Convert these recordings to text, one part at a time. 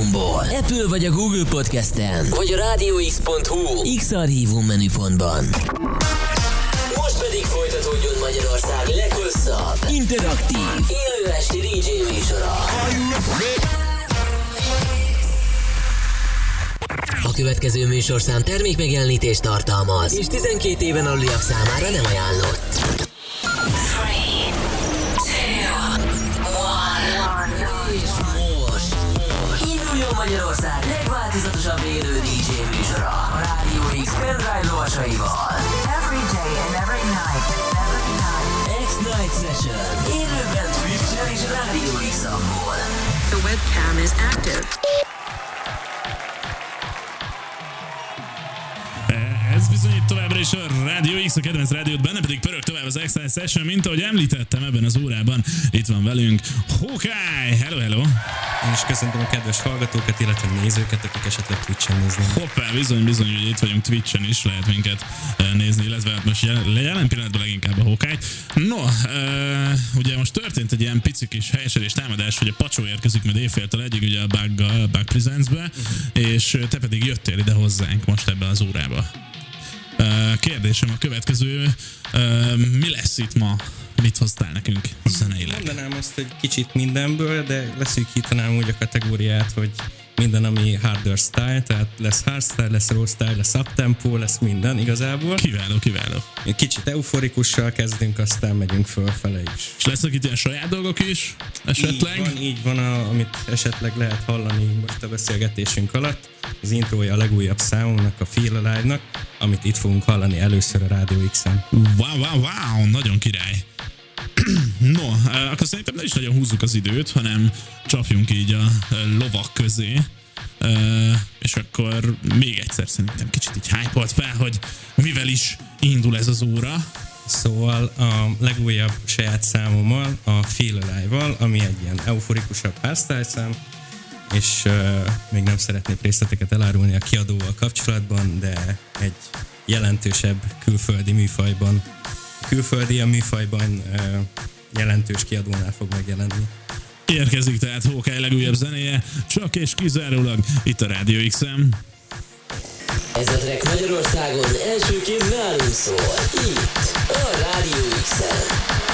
X-Archívumból. Apple vagy a Google Podcast-en. Vagy a rádióx.hu X-Archívum menüpontban. Most pedig folytatódjon Magyarország leghosszabb, interaktív, élő esti DJ műsora. A következő műsorszám termékmegjelenítést tartalmaz, és 12 éven aluliak számára nem ajánlott. Legváltozatosabb élő DJ műsora a Rádió X pendrive lovasaival. Every day and every night. Night. Session. Élőben Twitch-en és Rádió X-amból. The webcam is active. Is a Rádió X, a kedvenc rádiót, benne pedig pörög tovább az Exile Session, mint ahogy említettem ebben az órában. Itt van velünk Hawkeye! Hello, hello! Én is köszöntöm a kedves hallgatókat, illetve nézőket, akik esetleg Twitch-en néznek. Hoppá, bizony, bizony, hogy itt vagyunk Twitch-en is, lehet minket eh, nézni, illetve hát most jelen, jelen pillanatban leginkább a Hawkeye. No, uh, ugye most történt egy ilyen pici kis helyesedés támadás, hogy a pacsó érkezik majd éjféltől egyig ugye a bug a Bug Presents-be, és eh, te pedig jöttél ide hozzánk most ebbe az órába. Kérdésem a következő, mi lesz itt ma? Mit hoztál nekünk zeneileg? Mondanám azt, hogy kicsit mindenből, de leszűkíteném úgy a kategóriát, hogy minden, ami harder style, tehát lesz hardstyle, lesz raw style, lesz uptempo, lesz minden igazából. Kiváló, kiváló. Kicsit euforikussal kezdünk, aztán megyünk fölfele is. És lesznek itt ilyen saját dolgok is esetleg? Így van, így van a, amit esetleg lehet hallani most a beszélgetésünk alatt. Az intrója a legújabb számunknak, a Feel Alive-nak, amit itt fogunk hallani először a Rádió X-en. Wow, wow, wow, nagyon király. No, eh, akkor szerintem ne is nagyon húzzuk az időt, hanem csapjunk így a eh, lovak közé. Eh, És akkor még egyszer szerintem kicsit így hype fel, hogy mivel is indul ez az óra. Szóval a legújabb saját számommal, a Feel Alive-val, ami egy ilyen euforikusabb hardstyle szám, és uh, még nem szeretnék részleteket elárulni a kiadóval kapcsolatban, de egy jelentősebb külföldi műfajban, külföldi a műfajban uh, jelentős kiadónál fog megjelenni. Érkezik tehát Hawkeye legújabb zenéje, csak és kizárólag itt a Rádió XM. Ez a track Magyarországon elsőként nálunk szól. Itt, a Rádió X-en. Rádió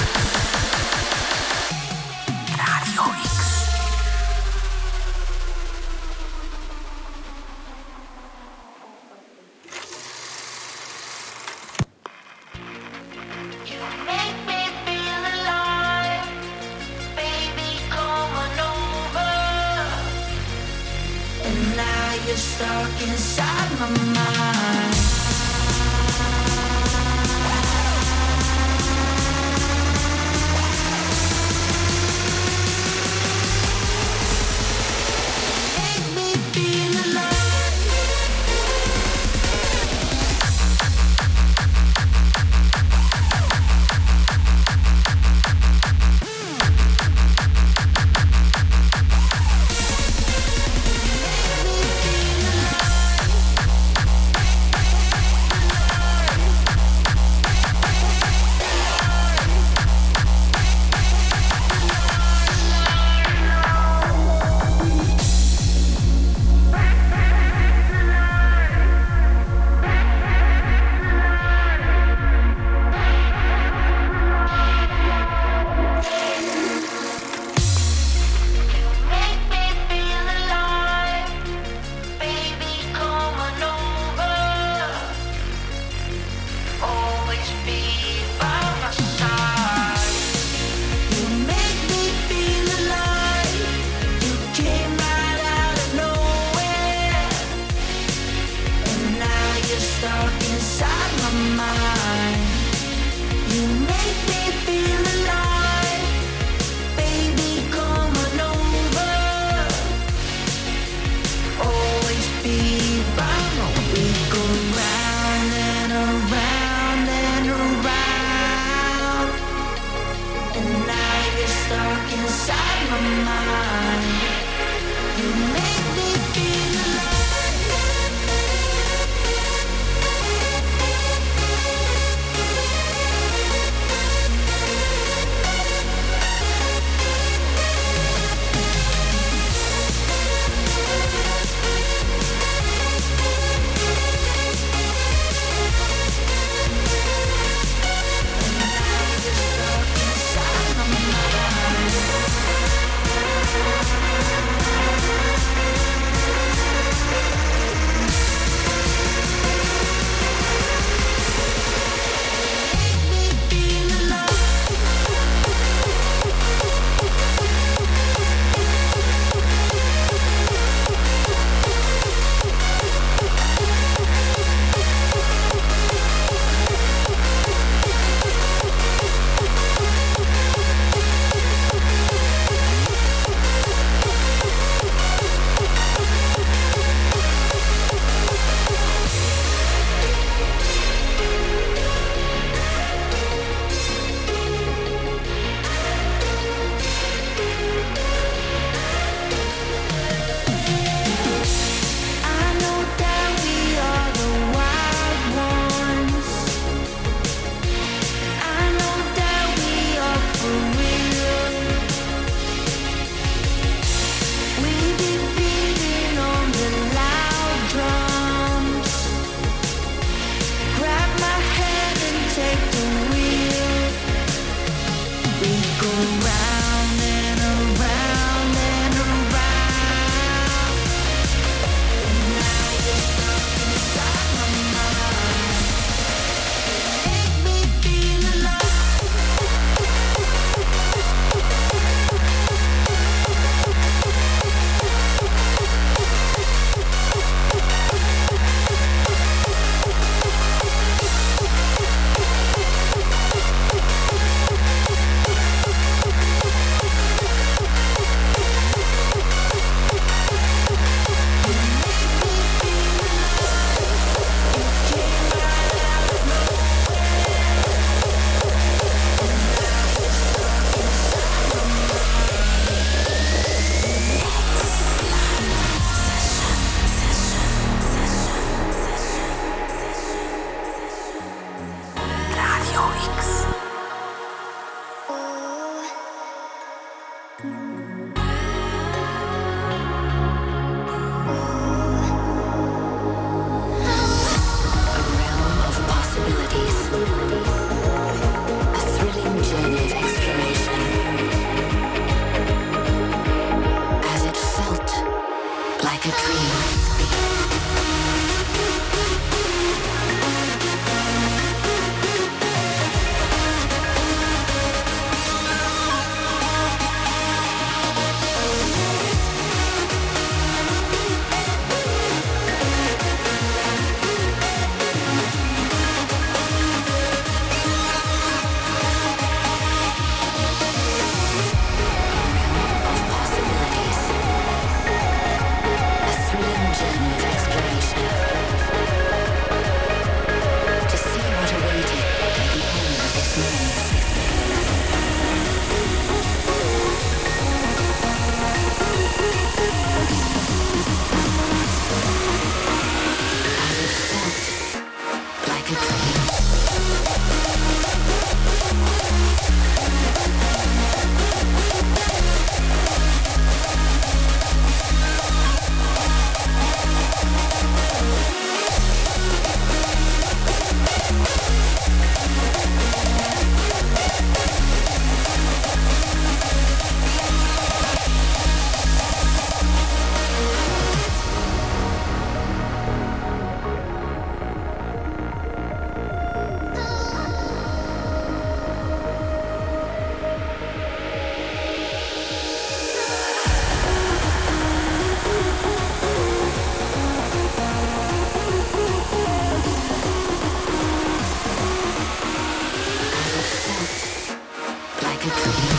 It's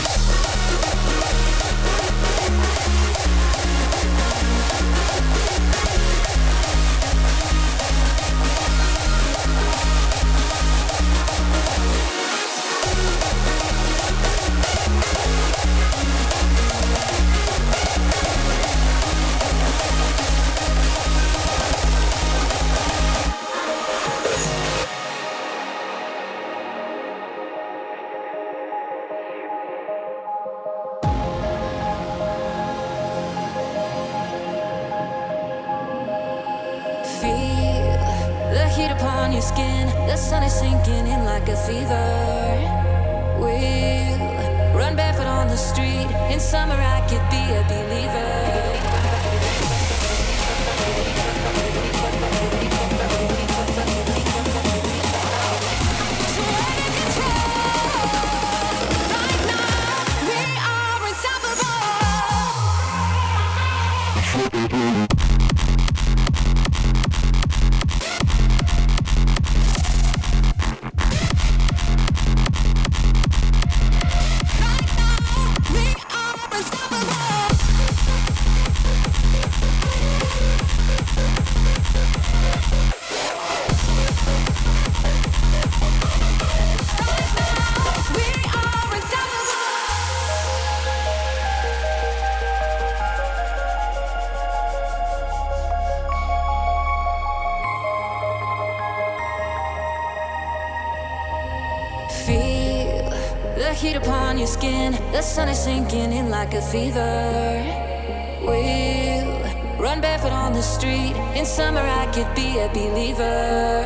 like a fever. We'll run barefoot on the street. In summer, I could be a believer.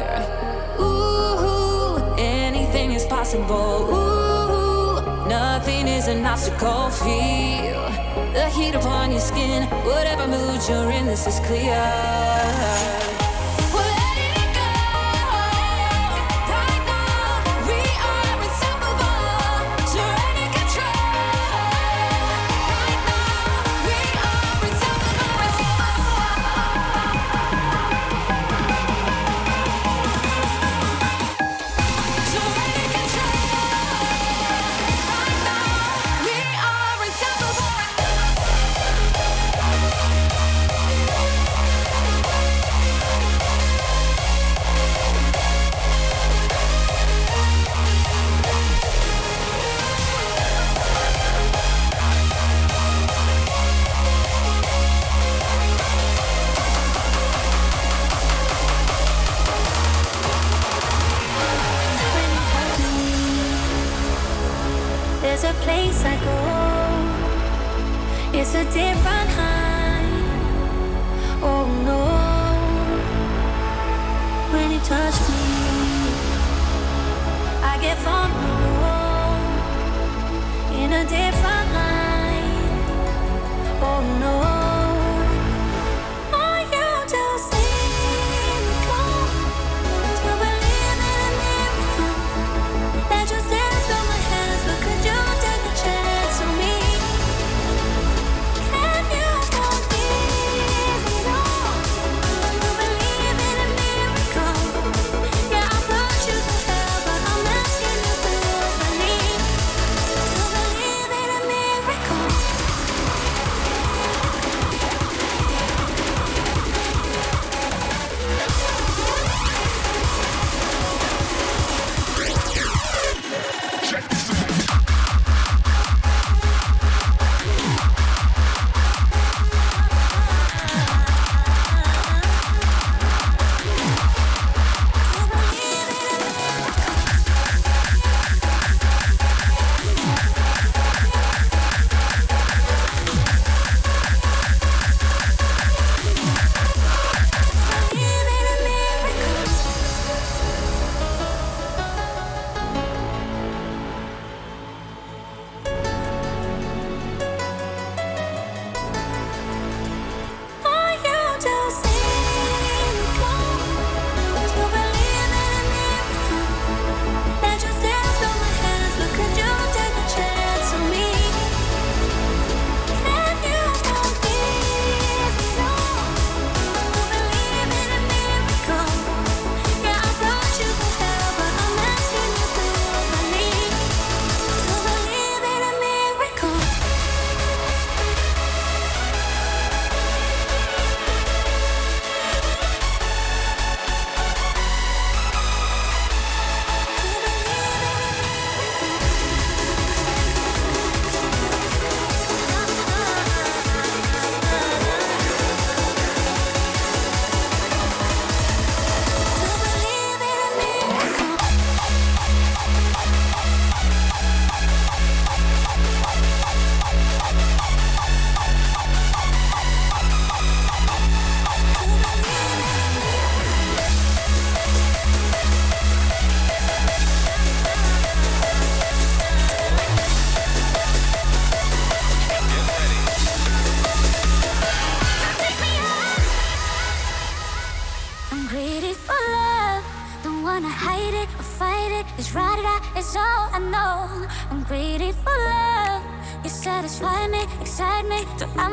Ooh, anything is possible. Ooh, nothing is an obstacle. Feel the heat upon your skin. Whatever mood you're in, this is clear.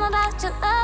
I'm about to overdose.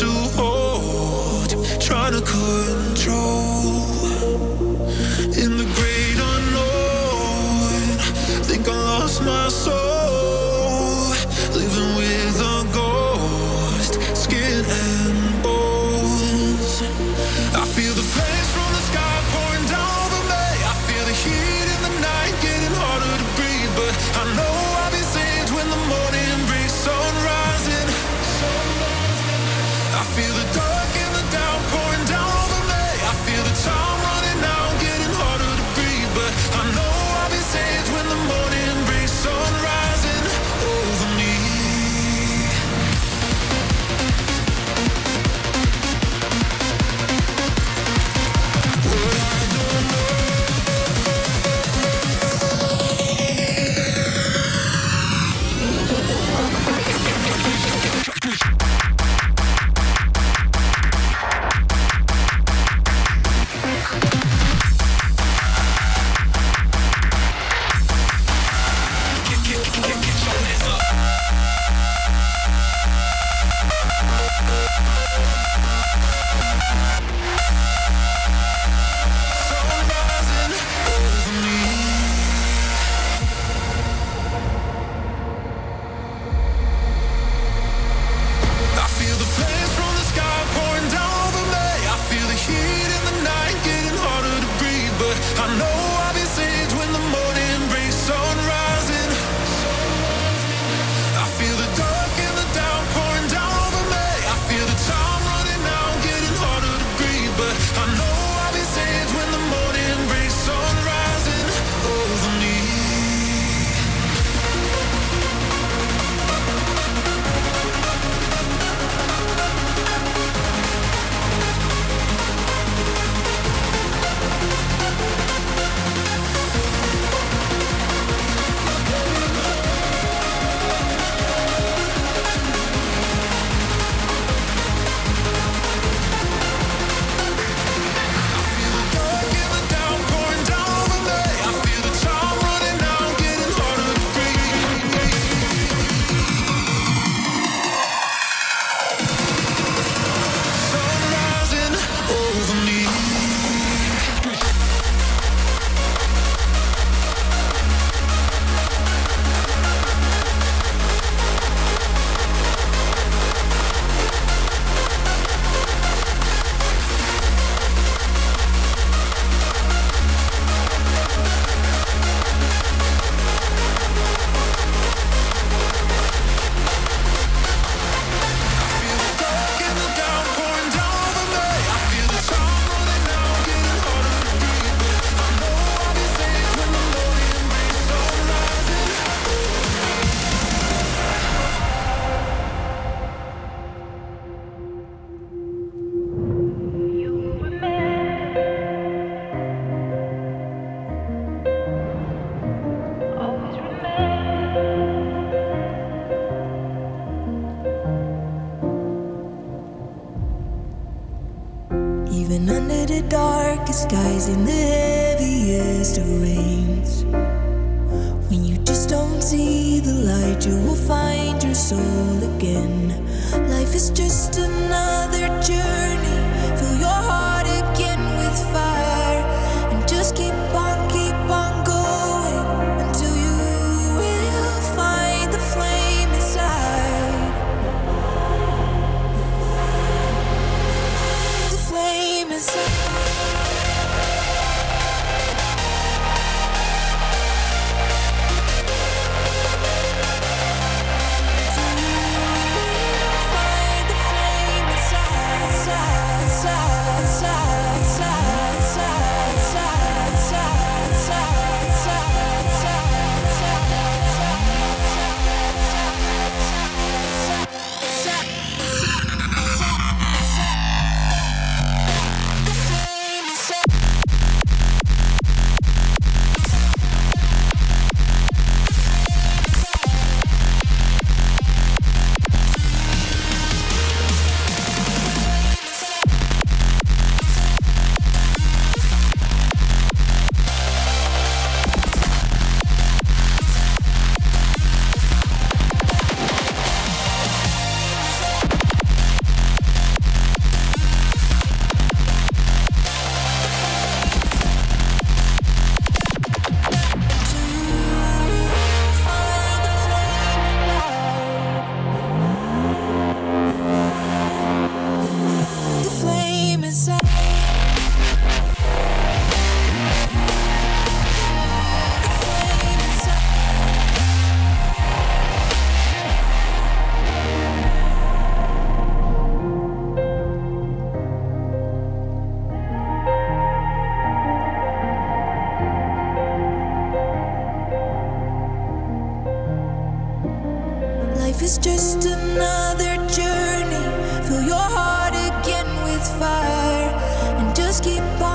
To hold, again. Life is just another journey. Fill your heart again with fire. It's just another journey. Fill your heart again with fire and just keep on.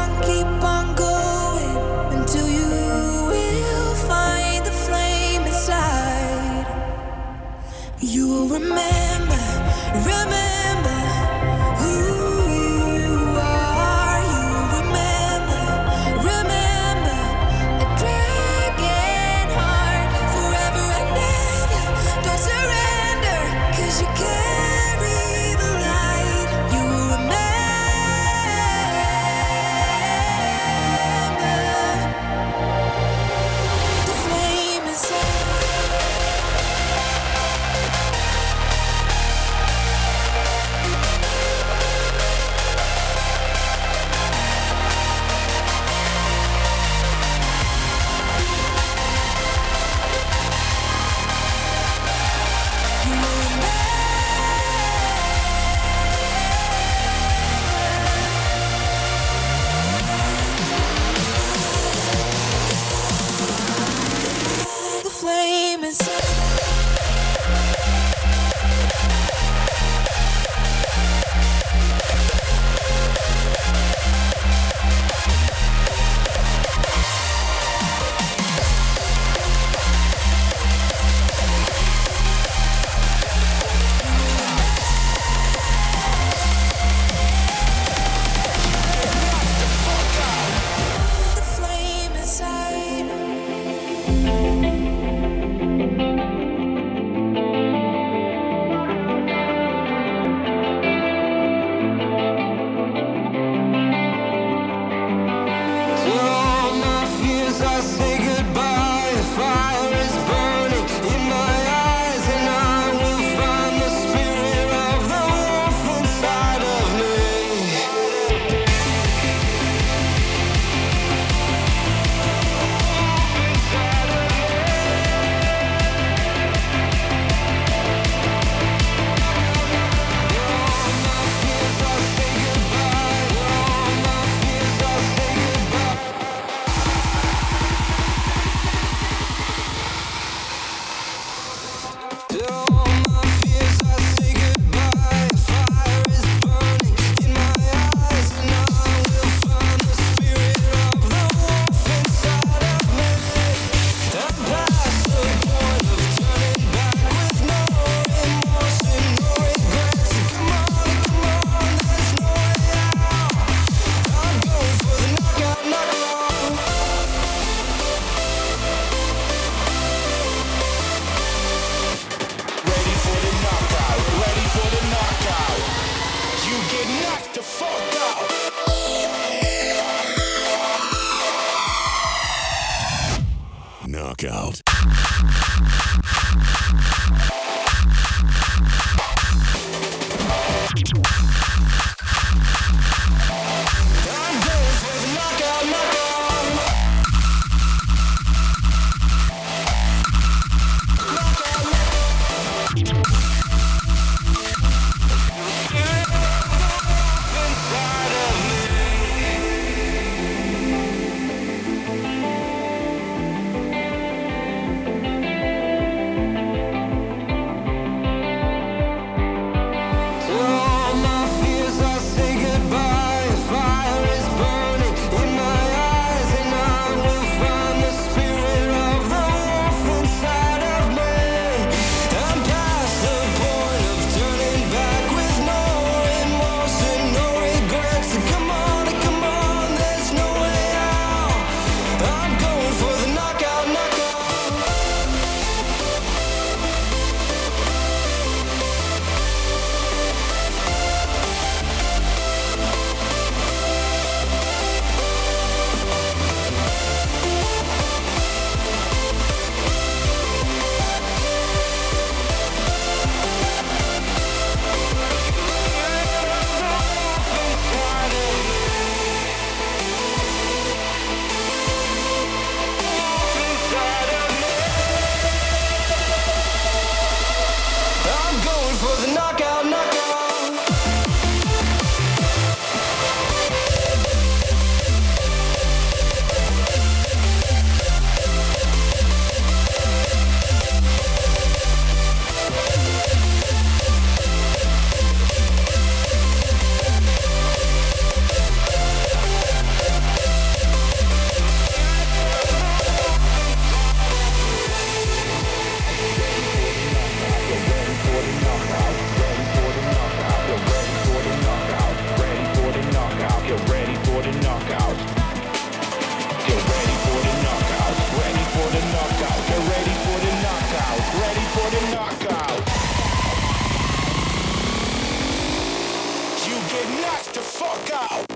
God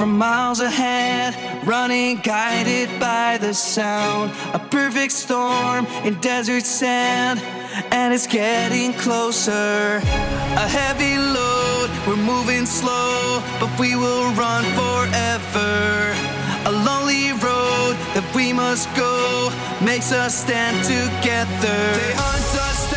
from miles ahead, running guided by the sound. A perfect storm in desert sand, and it's getting closer. A heavy load, we're moving slow, but we will run forever. A lonely road that we must go makes us stand together. They hunt us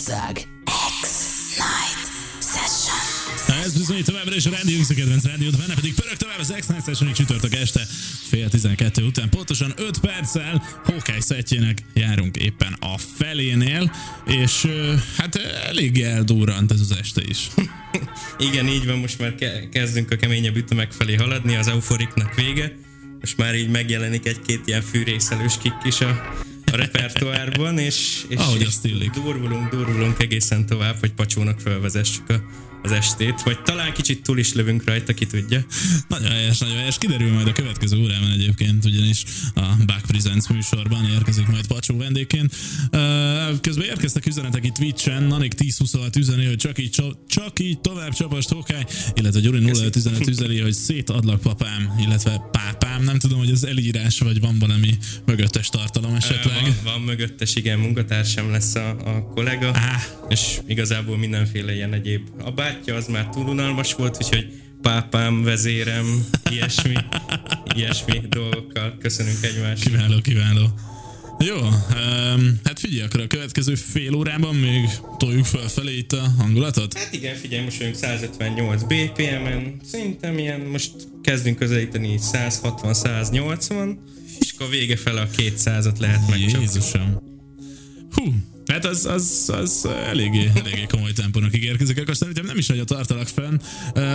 Magyarország. Night session. Ez bizony továbbra is a Rádió X a kedvenc rádiót, benne pedig pörög tovább az X-Night Sessionig csütörtök este fél tizenkettő után. Pontosan 5 perccel Hawkeye szettjének járunk éppen a felénél, és hát elég eldurrant ez az este is. Igen, így van, most már ke- kezdünk a keményebb ütemek felé haladni, az euforiknak vége. Most már így megjelenik egy-két ilyen fűrészelős kik is a, a repertoárban, és, és, Ahogy és azt illik. durvulunk, durvulunk egészen tovább, hogy pacsónak felvezessük a, az estét, vagy talán kicsit túl is lövünk rajta, ki tudja. Nagyon helyes, nagyon helyes. Kiderül majd a következő órában egyébként, ugyanis a Back Presents műsorban érkezik majd Pacsó vendégként. Közben érkeztek üzenetek itt Twitch-en, Nanik 1026 üzeni, hogy csak így, csa- csak így tovább csapast Hókály, illetve Gyuri 0515 üzeli, hogy szétadlak papám, illetve pápám. Nem tudom, hogy ez elírás, vagy van valami mögöttes tartalom esetleg. Van, van mögöttes, igen, munkatársam lesz a, a kollega, Á. és igazából mindenféle ilyen egyéb. A bátyja az már túl unalmas volt, úgyhogy pápám, vezérem, ilyesmi, ilyesmi dolgokkal köszönünk egymásnak. Kiváló, kiváló. Jó, um, hát figyelj, akkor a következő fél órában még toljuk felfelé itt a hangulatot. Hát igen, figyelj, most vagyunk 158 BPM-en, szerintem ilyen, most kezdünk közelíteni így 160-180, és akkor vége fele a 200-at lehet megcsapni. Jézusom. Hú, hát az, az, az eléggé, eléggé komoly tempónak ígérkezik, akkor szerintem nem is nagy a tartalak fenn.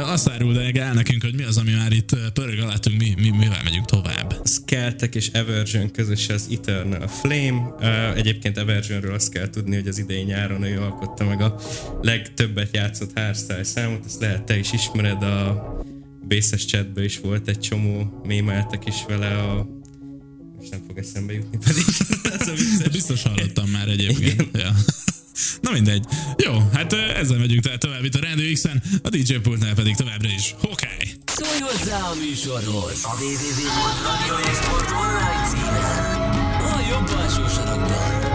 Azt áruld el nekünk, hogy mi az, ami már itt pörög alattunk, mi, mi, mivel megyünk tovább. Skeltek és Eversion közös az Eternal Flame. Egyébként Eversionről azt kell tudni, hogy az idei nyáron ő alkotta meg a legtöbbet játszott hardstyle számot, ezt lehet te is ismered, a Bases chatből is volt egy csomó, mémeltek is vele a most nem fog eszembe jutni pedig. Ez a vicces. Biztos hallottam már egyébként. Ja. Na mindegy. Jó, hát ezzel megyünk tehát tovább itt a Rádió X-en, a DJ pultnál pedig továbbra is Hawkeye. Szólj hozzá a műsorhoz a www.radioexport.online címen. A jobb alsó sarokban.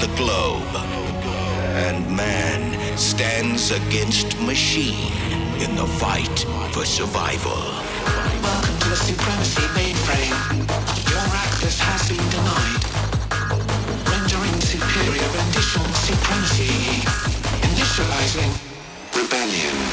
the globe, and man stands against machine in the fight for survival. Welcome to the supremacy mainframe. Your access has been denied, rendering superior rendition supremacy, initializing rebellion.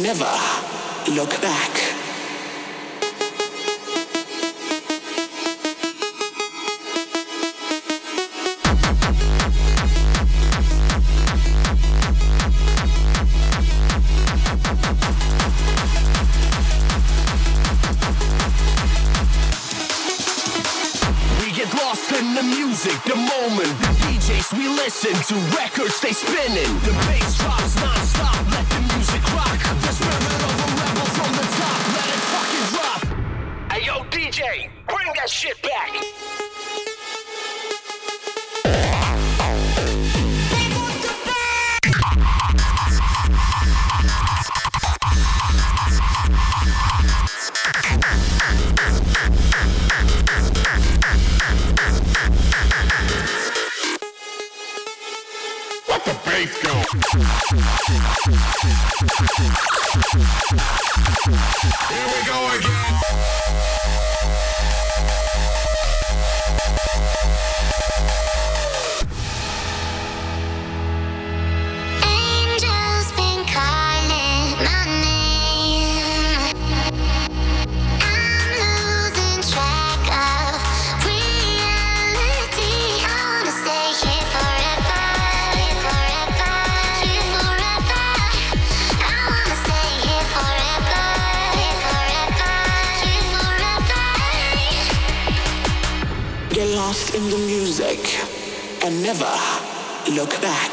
Never look back. Lost in the music and never look back.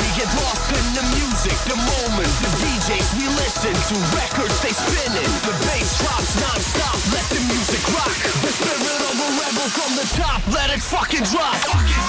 We get lost in the music, the moment. The DJs we listen to, records they spinning. The bass drops non-stop, let the music rock. The spirit of a rebel from the top, let it fucking drop.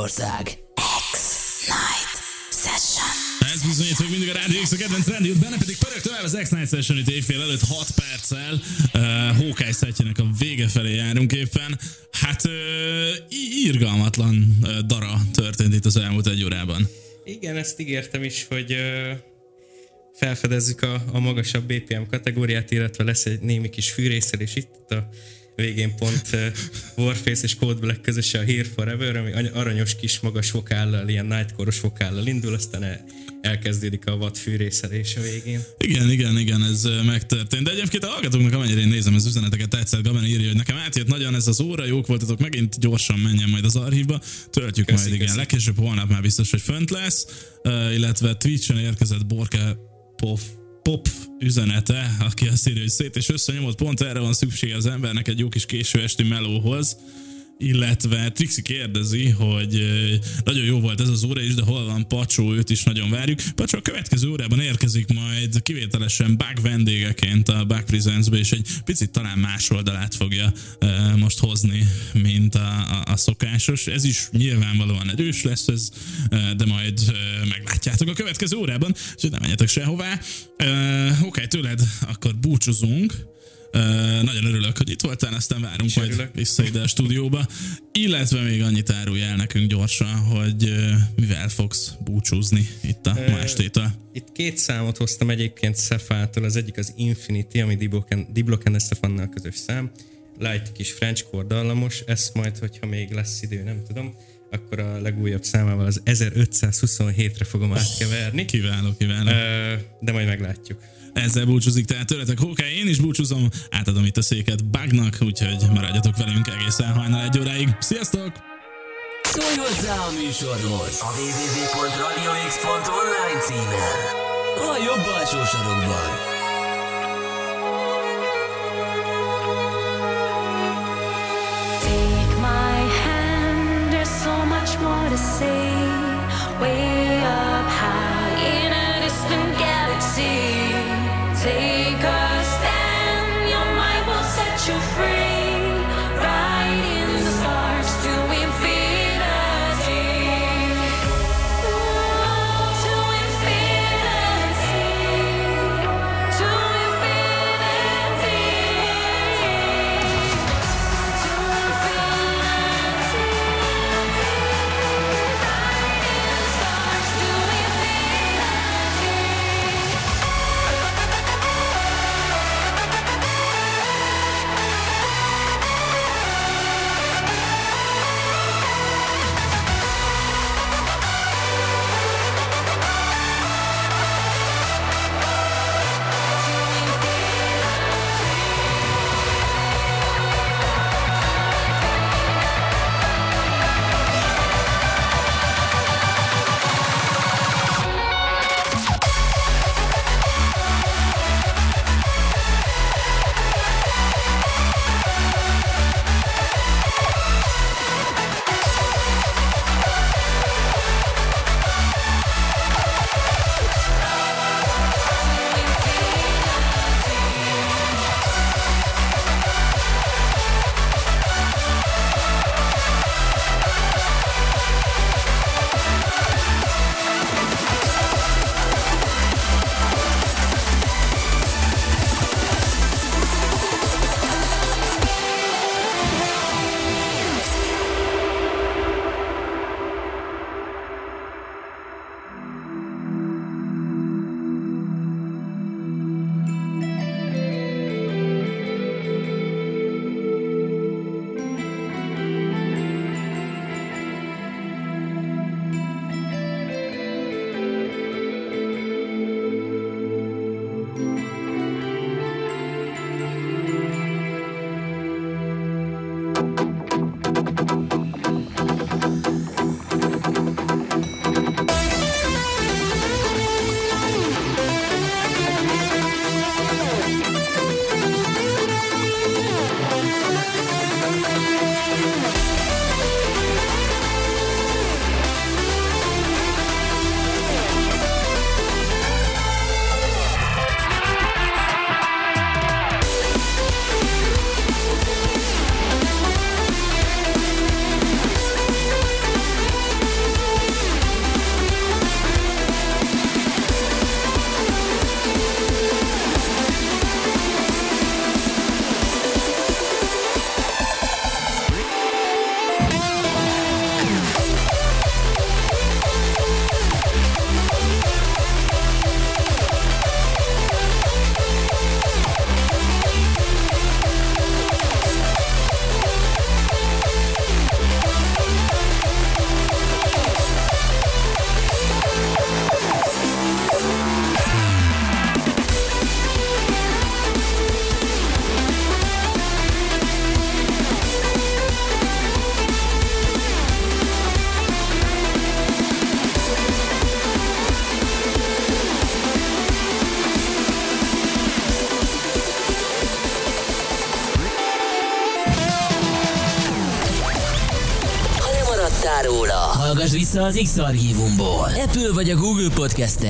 Magyarország. X-Night Session. Ez bizonyít, hogy mindig a Rádió X a kedvenc rádiót, benne pedig pörög tovább az X-Night Session itt évfél előtt 6 perccel. Uh, Hawkeye szetjének a vége felé járunk éppen. Hát uh, írgalmatlan uh, dara történt itt az elmúlt egy órában. Igen, ezt ígértem is, hogy ö, felfedezzük a, a magasabb BPM kategóriát, illetve lesz egy némi kis fűrészelés itt a végén pont uh, Warface és Code Black közös a Here Forever, ami any- aranyos kis magas vokállal, ilyen nightcore vokállal indul, aztán el, elkezdődik a vad fűrészelés a végén. Igen, igen, igen, ez ö, megtörtént. De egyébként a hallgatóknak, amennyire én nézem az üzeneteket, tetszett, Gaben írja, hogy nekem átjött nagyon ez az óra, jók voltatok, megint gyorsan menjen majd az archívba, töltjük Köszi, majd, igen, köszi. legkésőbb holnap már biztos, hogy fönt lesz, uh, illetve Twitch-en érkezett Borke Pop, pop üzenete, aki azt írja, hogy szét és összenyomott, pont erre van szüksége az embernek egy jó kis késő esti melóhoz, illetve Trixi kérdezi, hogy nagyon jó volt ez az óra is, de hol van Pacsó, őt is nagyon várjuk. Pacsó a következő órában érkezik majd kivételesen Bug vendégeként a Bug Presents-be, és egy picit talán más oldalát fogja most hozni, mint a, a, a szokásos. Ez is nyilvánvalóan erős lesz, ez, de majd meglátjátok a következő órában, úgyhogy nem menjetek sehová. Oké, okay, tőled akkor búcsúzunk. Nagyon örülök, hogy itt voltál, aztán várunk majd örülök. vissza ide a stúdióba. Illetve még annyit árulj el nekünk gyorsan, hogy mivel fogsz búcsúzni itt a ma estétől. Itt két számot hoztam egyébként Szefától, az egyik az Infinity, ami Diblock and Stefannal közös szám, light kis French dallamos, ezt majd, hogyha még lesz idő, nem tudom, akkor a legújabb számával az 1527-re fogom átkeverni. Kiváló, kiváló. De majd meglátjuk. Ezzel búcsúzik tehát tőletek Hókály, én is búcsúzom, átadom itt a széket Bugnak, úgyhogy maradjatok velünk egészen hajnal egy óráig. Sziasztok! Szólj hozzá a műsorhoz a www.radiox.online címen. A jobb alsó sarokban. Take my hand, there's so much more to say. Way vissza az X-Archívumból. Apple vagy a Google Podcast-en.